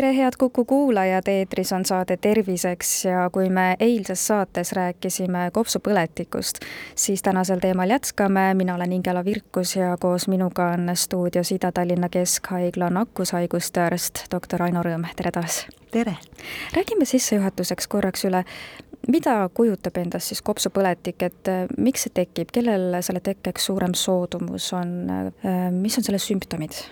tere, head Kuku kuulajad, eetris on saade Terviseks ja kui me eilses saates rääkisime kopsupõletikust, siis tänasel teemal jätkame, mina olen Ingela Virkus ja koos minuga on stuudios Ida-Tallinna Keskhaigla nakkushaiguste arst, doktor Aino Rõõm, tere taas! tere! räägime sissejuhatuseks korraks üle, mida kujutab endast siis kopsupõletik, et miks see tekib, kellel selle tekkeks suurem soodumus on, mis on selle sümptomid?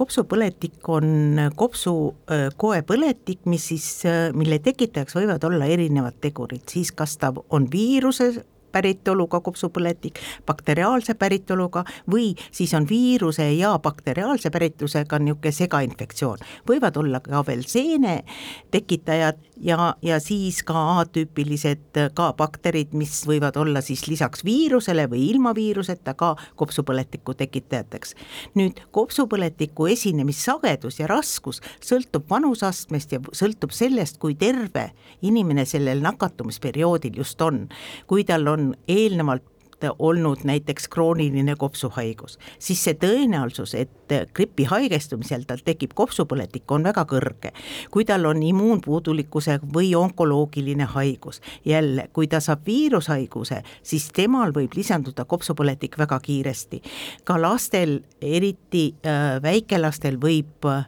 Kopsupõletik on kopsukoepõletik, mis siis, mille tekitajaks võivad olla erinevad tegurid, siis kas ta on viiruse päritoluga kopsupõletik, bakteriaalse päritoluga või siis on viiruse ja bakteriaalse päritlusega niisugune segainfektsioon. võivad olla ka veel seene tekitajad ja, ja siis ka atüüpilised ka bakterid, mis võivad olla siis lisaks viirusele või ilma viiruseta ka kopsupõletiku tekitajateks. nüüd kopsupõletiku esinemissagedus ja raskus sõltub vanusastmest ja sõltub sellest, kui terve inimene sellel nakatumisperioodil just on. kui tal on on eelnevalt olnud näiteks krooniline kopsuhaigus, siis see tõenäosus, et gripi haigestumisel tal tekib kopsupõletik, on väga kõrge. kui tal on immuunpuudulikkuse või onkoloogiline haigus, jälle, kui ta saab viirushaiguse, siis temal võib lisanduda kopsupõletik väga kiiresti. ka lastel, eriti äh, väikelastel võib äh,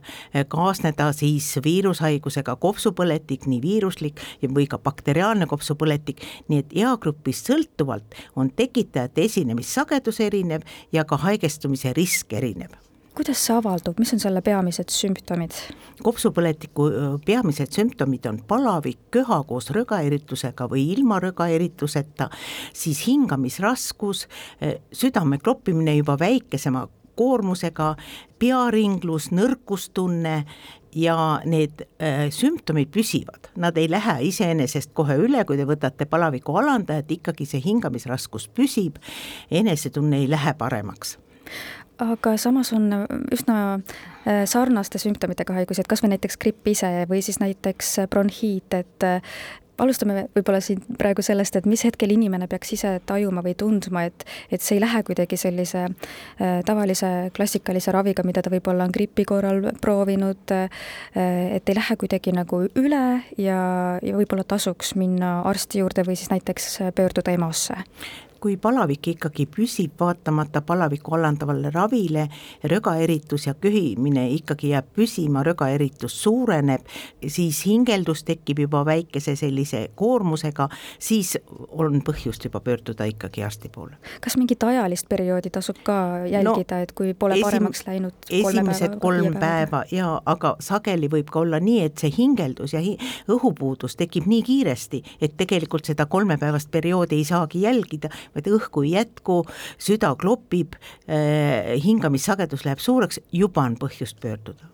kaasneda siis viirushaigusega kopsupõletik, nii viiruslik või ka bakteriaalne kopsupõletik, nii et eagrupist sõltuvalt on tekkinud tekitajate esinemissagedus erinev ja ka haigestumise risk erinev kuidas see avaldub, mis on selle peamised sümptomid? kopsupõletiku peamised sümptomid on palavik, köha koos rõgaeritusega või ilma rõgaerituseta, siis hingamisraskus, südame kloppimine juba väikesema koormusega, pearinglus, nõrkustunne ja need äh, sümptomid püsivad, nad ei lähe iseenesest kohe üle, kui te võtate palaviku alandajat, ikkagi see hingamisraskus püsib, enesetunne ei lähe paremaks. Aga samas on üsna äh, sarnaste sümptomitega haigusi, et kas või näiteks gripp ise või siis näiteks bronhiit, et alustame võib-olla siin praegu sellest, et mis hetkel inimene peaks ise tajuma või tundma, et, et see ei lähe kuidagi sellise äh, tavalise klassikalise raviga, mida ta võib-olla on gripi korral proovinud äh,, et ei lähe kuidagi nagu üle ja, ja võib-olla tasuks minna arsti juurde või siis näiteks pöörduda EMO-sse kui palavik ikkagi püsib vaatamata palavikku alandavale ravile, rögaeritus ja köhimine ikkagi jääb püsima, rögaeritus suureneb, siis hingeldus tekib juba väikese sellise koormusega, siis on põhjust juba pöörduda ikkagi arsti poole. kas mingit ajalist perioodi tasub ka jälgida no,, et kui pole paremaks läinud? esimesed kolm päeva ja aga sageli võib ka olla nii, et see hingeldus ja hi õhupuudus tekib nii kiiresti, et tegelikult seda kolmepäevast perioodi ei saagi jälgida, vaid õhku ei jätku, süda klopib, eh, hingamissagedus läheb suureks, juba on põhjust pöörduda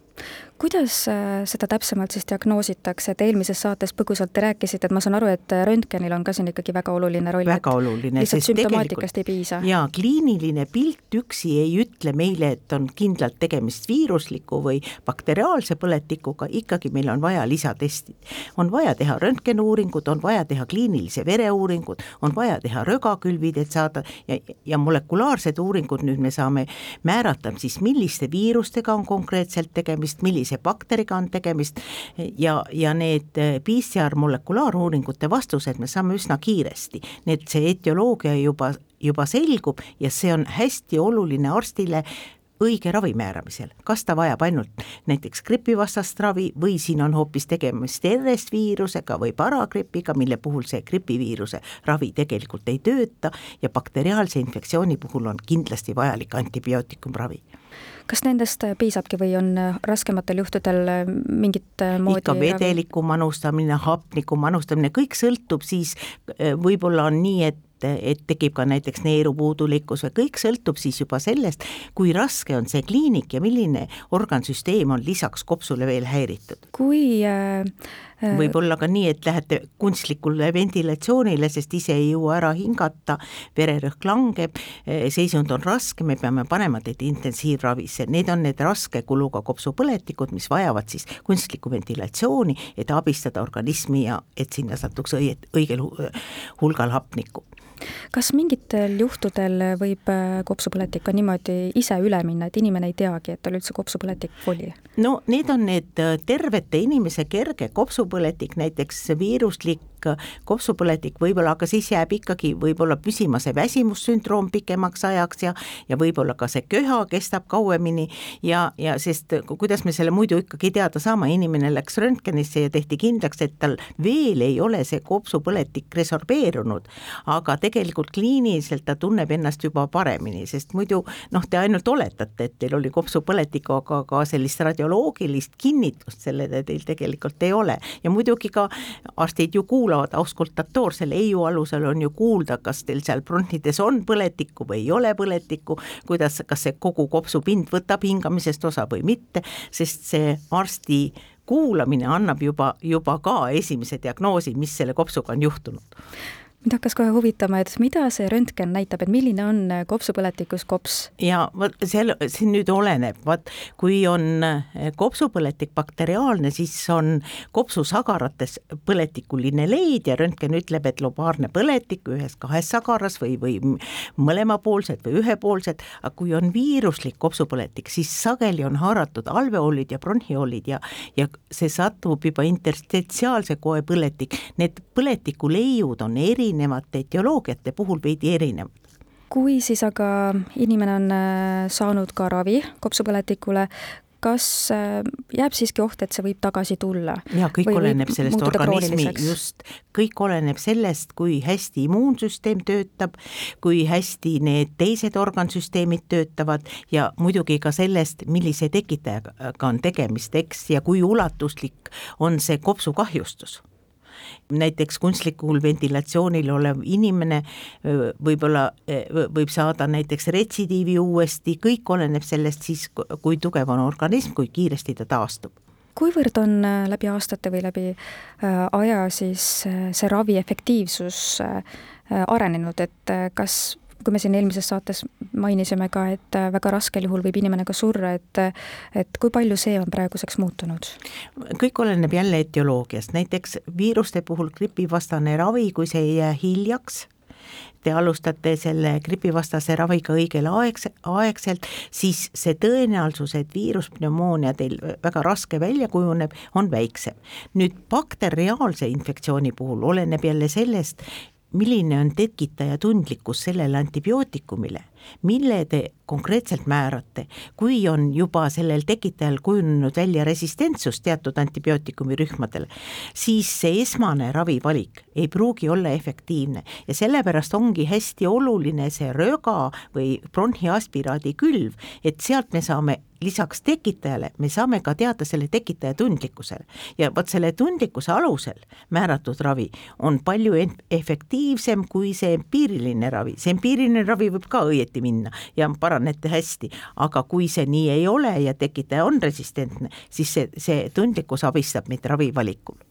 kuidas äh, seda täpsemalt siis diagnoositakse, et eelmises saates põgusalt te rääkisite, et ma saan aru, et äh, röntgenil on ka siin ikkagi väga oluline roll. väga oluline. lihtsalt sümptomaatikast ei piisa. jaa, kliiniline pilt üksi ei ütle meile, et on kindlalt tegemist viirusliku või bakteriaalse põletikuga, ikkagi meil on vaja lisatestid. on vaja teha röntgenuuringud, on vaja teha kliinilise vereuuringud, on vaja teha rögakülvid, et saada ja, ja molekulaarsed uuringud, nüüd me saame määrata siis, milliste viirustega on konkreetselt tegemist, millise millise bakteriga on tegemist. Ja, ja need PCR molekulaaruuringute vastused me saame üsna kiiresti, nii et see etioloogia juba, juba selgub ja see on hästi oluline arstile õige ravi määramisel, kas ta vajab ainult näiteks gripivastast ravi või siin on hoopis tegemist RS-viirusega või paragripiga, mille puhul see gripiviiruse ravi tegelikult ei tööta ja bakteriaalse infektsiooni puhul on kindlasti vajalik antibiootikumravi kas nendest piisabki või on raskematel juhtudel mingit moodi ikka vedeliku manustamine, hapniku manustamine, kõik sõltub siis, võib-olla on nii, et et tekib ka näiteks neerupuudulikkus või kõik sõltub siis juba sellest, kui raske on see kliinik ja milline organsüsteem on lisaks kopsule veel häiritud. kui äh, võib-olla ka nii, et lähete kunstlikule ventilatsioonile, sest ise ei jõua ära hingata, vererõhk langeb, seisund on raske, me peame panema teid intensiivravisse, need on need raske kuluga kopsupõletikud, mis vajavad siis kunstlikku ventilatsiooni, et abistada organismi ja et sinna satuks õiet, õigel hulgal hapnikku kas mingitel juhtudel võib äh, kopsupõletik ka niimoodi ise üle minna, et inimene ei teagi, et tal üldse kopsupõletik oli? no need on need äh, tervete inimese kerge kopsupõletik, näiteks viiruslik kopsupõletik võib-olla, aga siis jääb ikkagi võib-olla püsima see väsimussündroom pikemaks ajaks ja ja võib-olla ka see köha kestab kauemini ja, ja sest kuidas me selle muidu ikkagi teada saame, inimene läks röntgenisse ja tehti kindlaks, et tal veel ei ole see kopsupõletik resorbeerunud, aga tegelikult kliiniliselt ta tunneb ennast juba paremini, sest muidu noh, te ainult oletate, et teil oli kopsupõletik, aga ka sellist radioloogilist kinnitust sellele teil tegelikult ei ole. ja muidugi ka arstid ju kuulavad, auskultatoor selle eiu alusel on ju kuulda, kas teil seal bronhides on põletikku või ei ole põletikku, kuidas, kas see kogu kopsupind võtab hingamisest osa või mitte, sest see arsti kuulamine annab juba, juba ka esimese diagnoosi, mis selle kopsuga on juhtunud mind hakkas kohe huvitama, et mida see röntgen näitab, et milline on äh, kopsupõletikus kops? ja vot seal, siin nüüd oleneb, vaat kui on äh, kopsupõletik bakteriaalne, siis on kopsusagarates põletikuline leid ja röntgen ütleb, et lobaarne põletik ühes-kahes sagaras või, või mõlemapoolsed või ühepoolsed, aga kui on viiruslik kopsupõletik, siis sageli on haaratud alveoolid ja bronhioolid ja, ja see satub juba interstitsiaalse koe põletik, need põletikuleiud on eri erinevate etioloogiate puhul veidi erinevad kui siis aga inimene on äh, saanud ka ravi kopsupõletikule, kas äh, jääb siiski oht, et see võib tagasi tulla? ja kõik või oleneb sellest organismi, just, kõik oleneb sellest, kui hästi immuunsüsteem töötab, kui hästi need teised organsüsteemid töötavad ja muidugi ka sellest, millise tekitajaga on tegemist, eks, ja kui ulatuslik on see kopsukahjustus näiteks kunstlikul ventilatsioonil olev inimene võib-olla võib saada näiteks retsidiivi uuesti, kõik oleneb sellest siis, kui tugev on organism, kui kiiresti ta taastub. Kuivõrd on läbi aastate või läbi aja siis see ravi efektiivsus arenenud, et kas kui me siin eelmises saates mainisime ka, et äh, väga raskel juhul võib inimene ka surra, et et kui palju see on praeguseks muutunud? kõik oleneb jälle etioloogiast, näiteks viiruste puhul gripivastane ravi, kui see ei jää hiljaks, te alustate selle gripivastase raviga õigel aegs-, aegselt, siis see tõenäosus, et viiruspneumoonia teil väga raske välja kujuneb, on väiksem. nüüd bakteriaalse infektsiooni puhul oleneb jälle sellest, milline on tekitaja tundlikkus sellele antibiootikumile, mille te konkreetselt määrate, kui on juba sellel tekitajal kujunenud välja resistentsus teatud antibiootikumi rühmadele, siis see esmane ravivalik ei pruugi olla efektiivne. Ja sellepärast ongi hästi oluline see röga või bronhiaspiraadi külv, et sealt me saame lisaks tekitajale me saame ka teada selle tekitaja tundlikkusele. Ja vot selle tundlikkuse alusel määratud ravi on palju efektiivsem kui see empiiriline ravi, see empiiriline ravi võib ka õieti minna ja paranete hästi, aga kui see nii ei ole ja tekitaja on resistentne, siis see, see tundlikkus abistab meid ravivalikul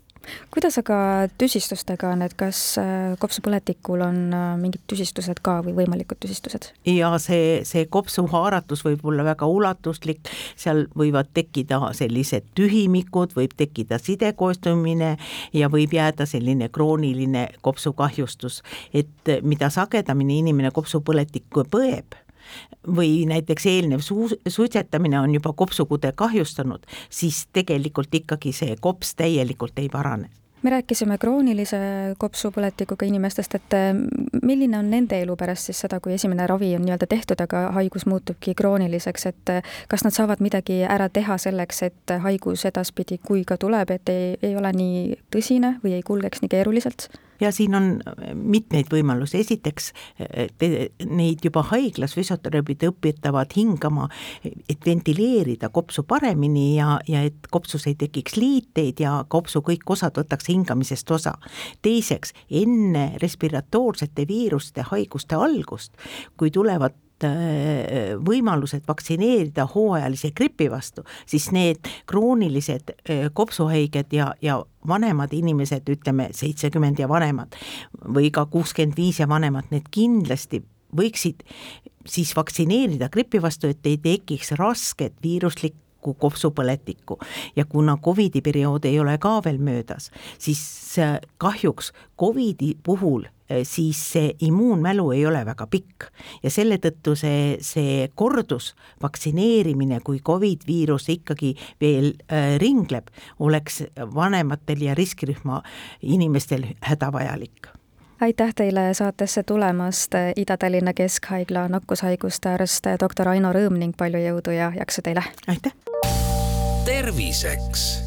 kuidas aga tüsistustega on, et kas äh, kopsupõletikul on äh, mingid tüsistused ka või võimalikud tüsistused? ja see, see kopsuhaaratus võib olla väga ulatuslik, seal võivad tekkida sellised tühimikud, võib tekkida sidekoostumine ja võib jääda selline krooniline kopsukahjustus, et mida sagedamini inimene kopsupõletikku põeb või näiteks eelnev suu-, suitsetamine on juba kopsukude kahjustanud, siis tegelikult ikkagi see kops täielikult ei parane me rääkisime kroonilise kopsupõletikuga inimestest, et äh, milline on nende elu pärast siis seda, kui esimene ravi on nii-öelda tehtud, aga haigus muutubki krooniliseks, et äh, kas nad saavad midagi ära teha selleks, et haigus edaspidi, kui ka tuleb, et ei, ei ole nii tõsine või ei kulgeks nii keeruliselt? Ja siin on mitmeid võimalusi, esiteks te, neid juba haiglas füsioterapeudid õpetavad hingama, et ventileerida kopsu paremini ja, ja et kopsus ei tekiks liiteid ja kopsu kõik osad võtaks hingamisest osa. teiseks, enne respiratoorsete viiruste haiguste algust, kui tulevad äh, võimalused vaktsineerida hooajalise gripi vastu, siis need kroonilised äh, kopsuhaiged ja, ja vanemad inimesed, ütleme seitsekümmend ja vanemad või ka kuuskümmend viis ja vanemad, need kindlasti võiksid siis vaktsineerida gripi vastu, et ei tekiks rasket viiruslikku kopsupõletikku. Ja kuna Covidi periood ei ole ka veel möödas, siis kahjuks Covidi puhul siis see immuunmälu ei ole väga pikk ja selle tõttu see, see kordus vaktsineerimine, kui Covid viirus ikkagi veel äh, ringleb, oleks vanematel ja riskirühma inimestel hädavajalik aitäh teile saatesse tulemast, Ida-Tallinna Keskhaigla nakkushaiguste arst doktor Aino Rõõm ning palju jõudu ja jaksu teile! aitäh! terviseks.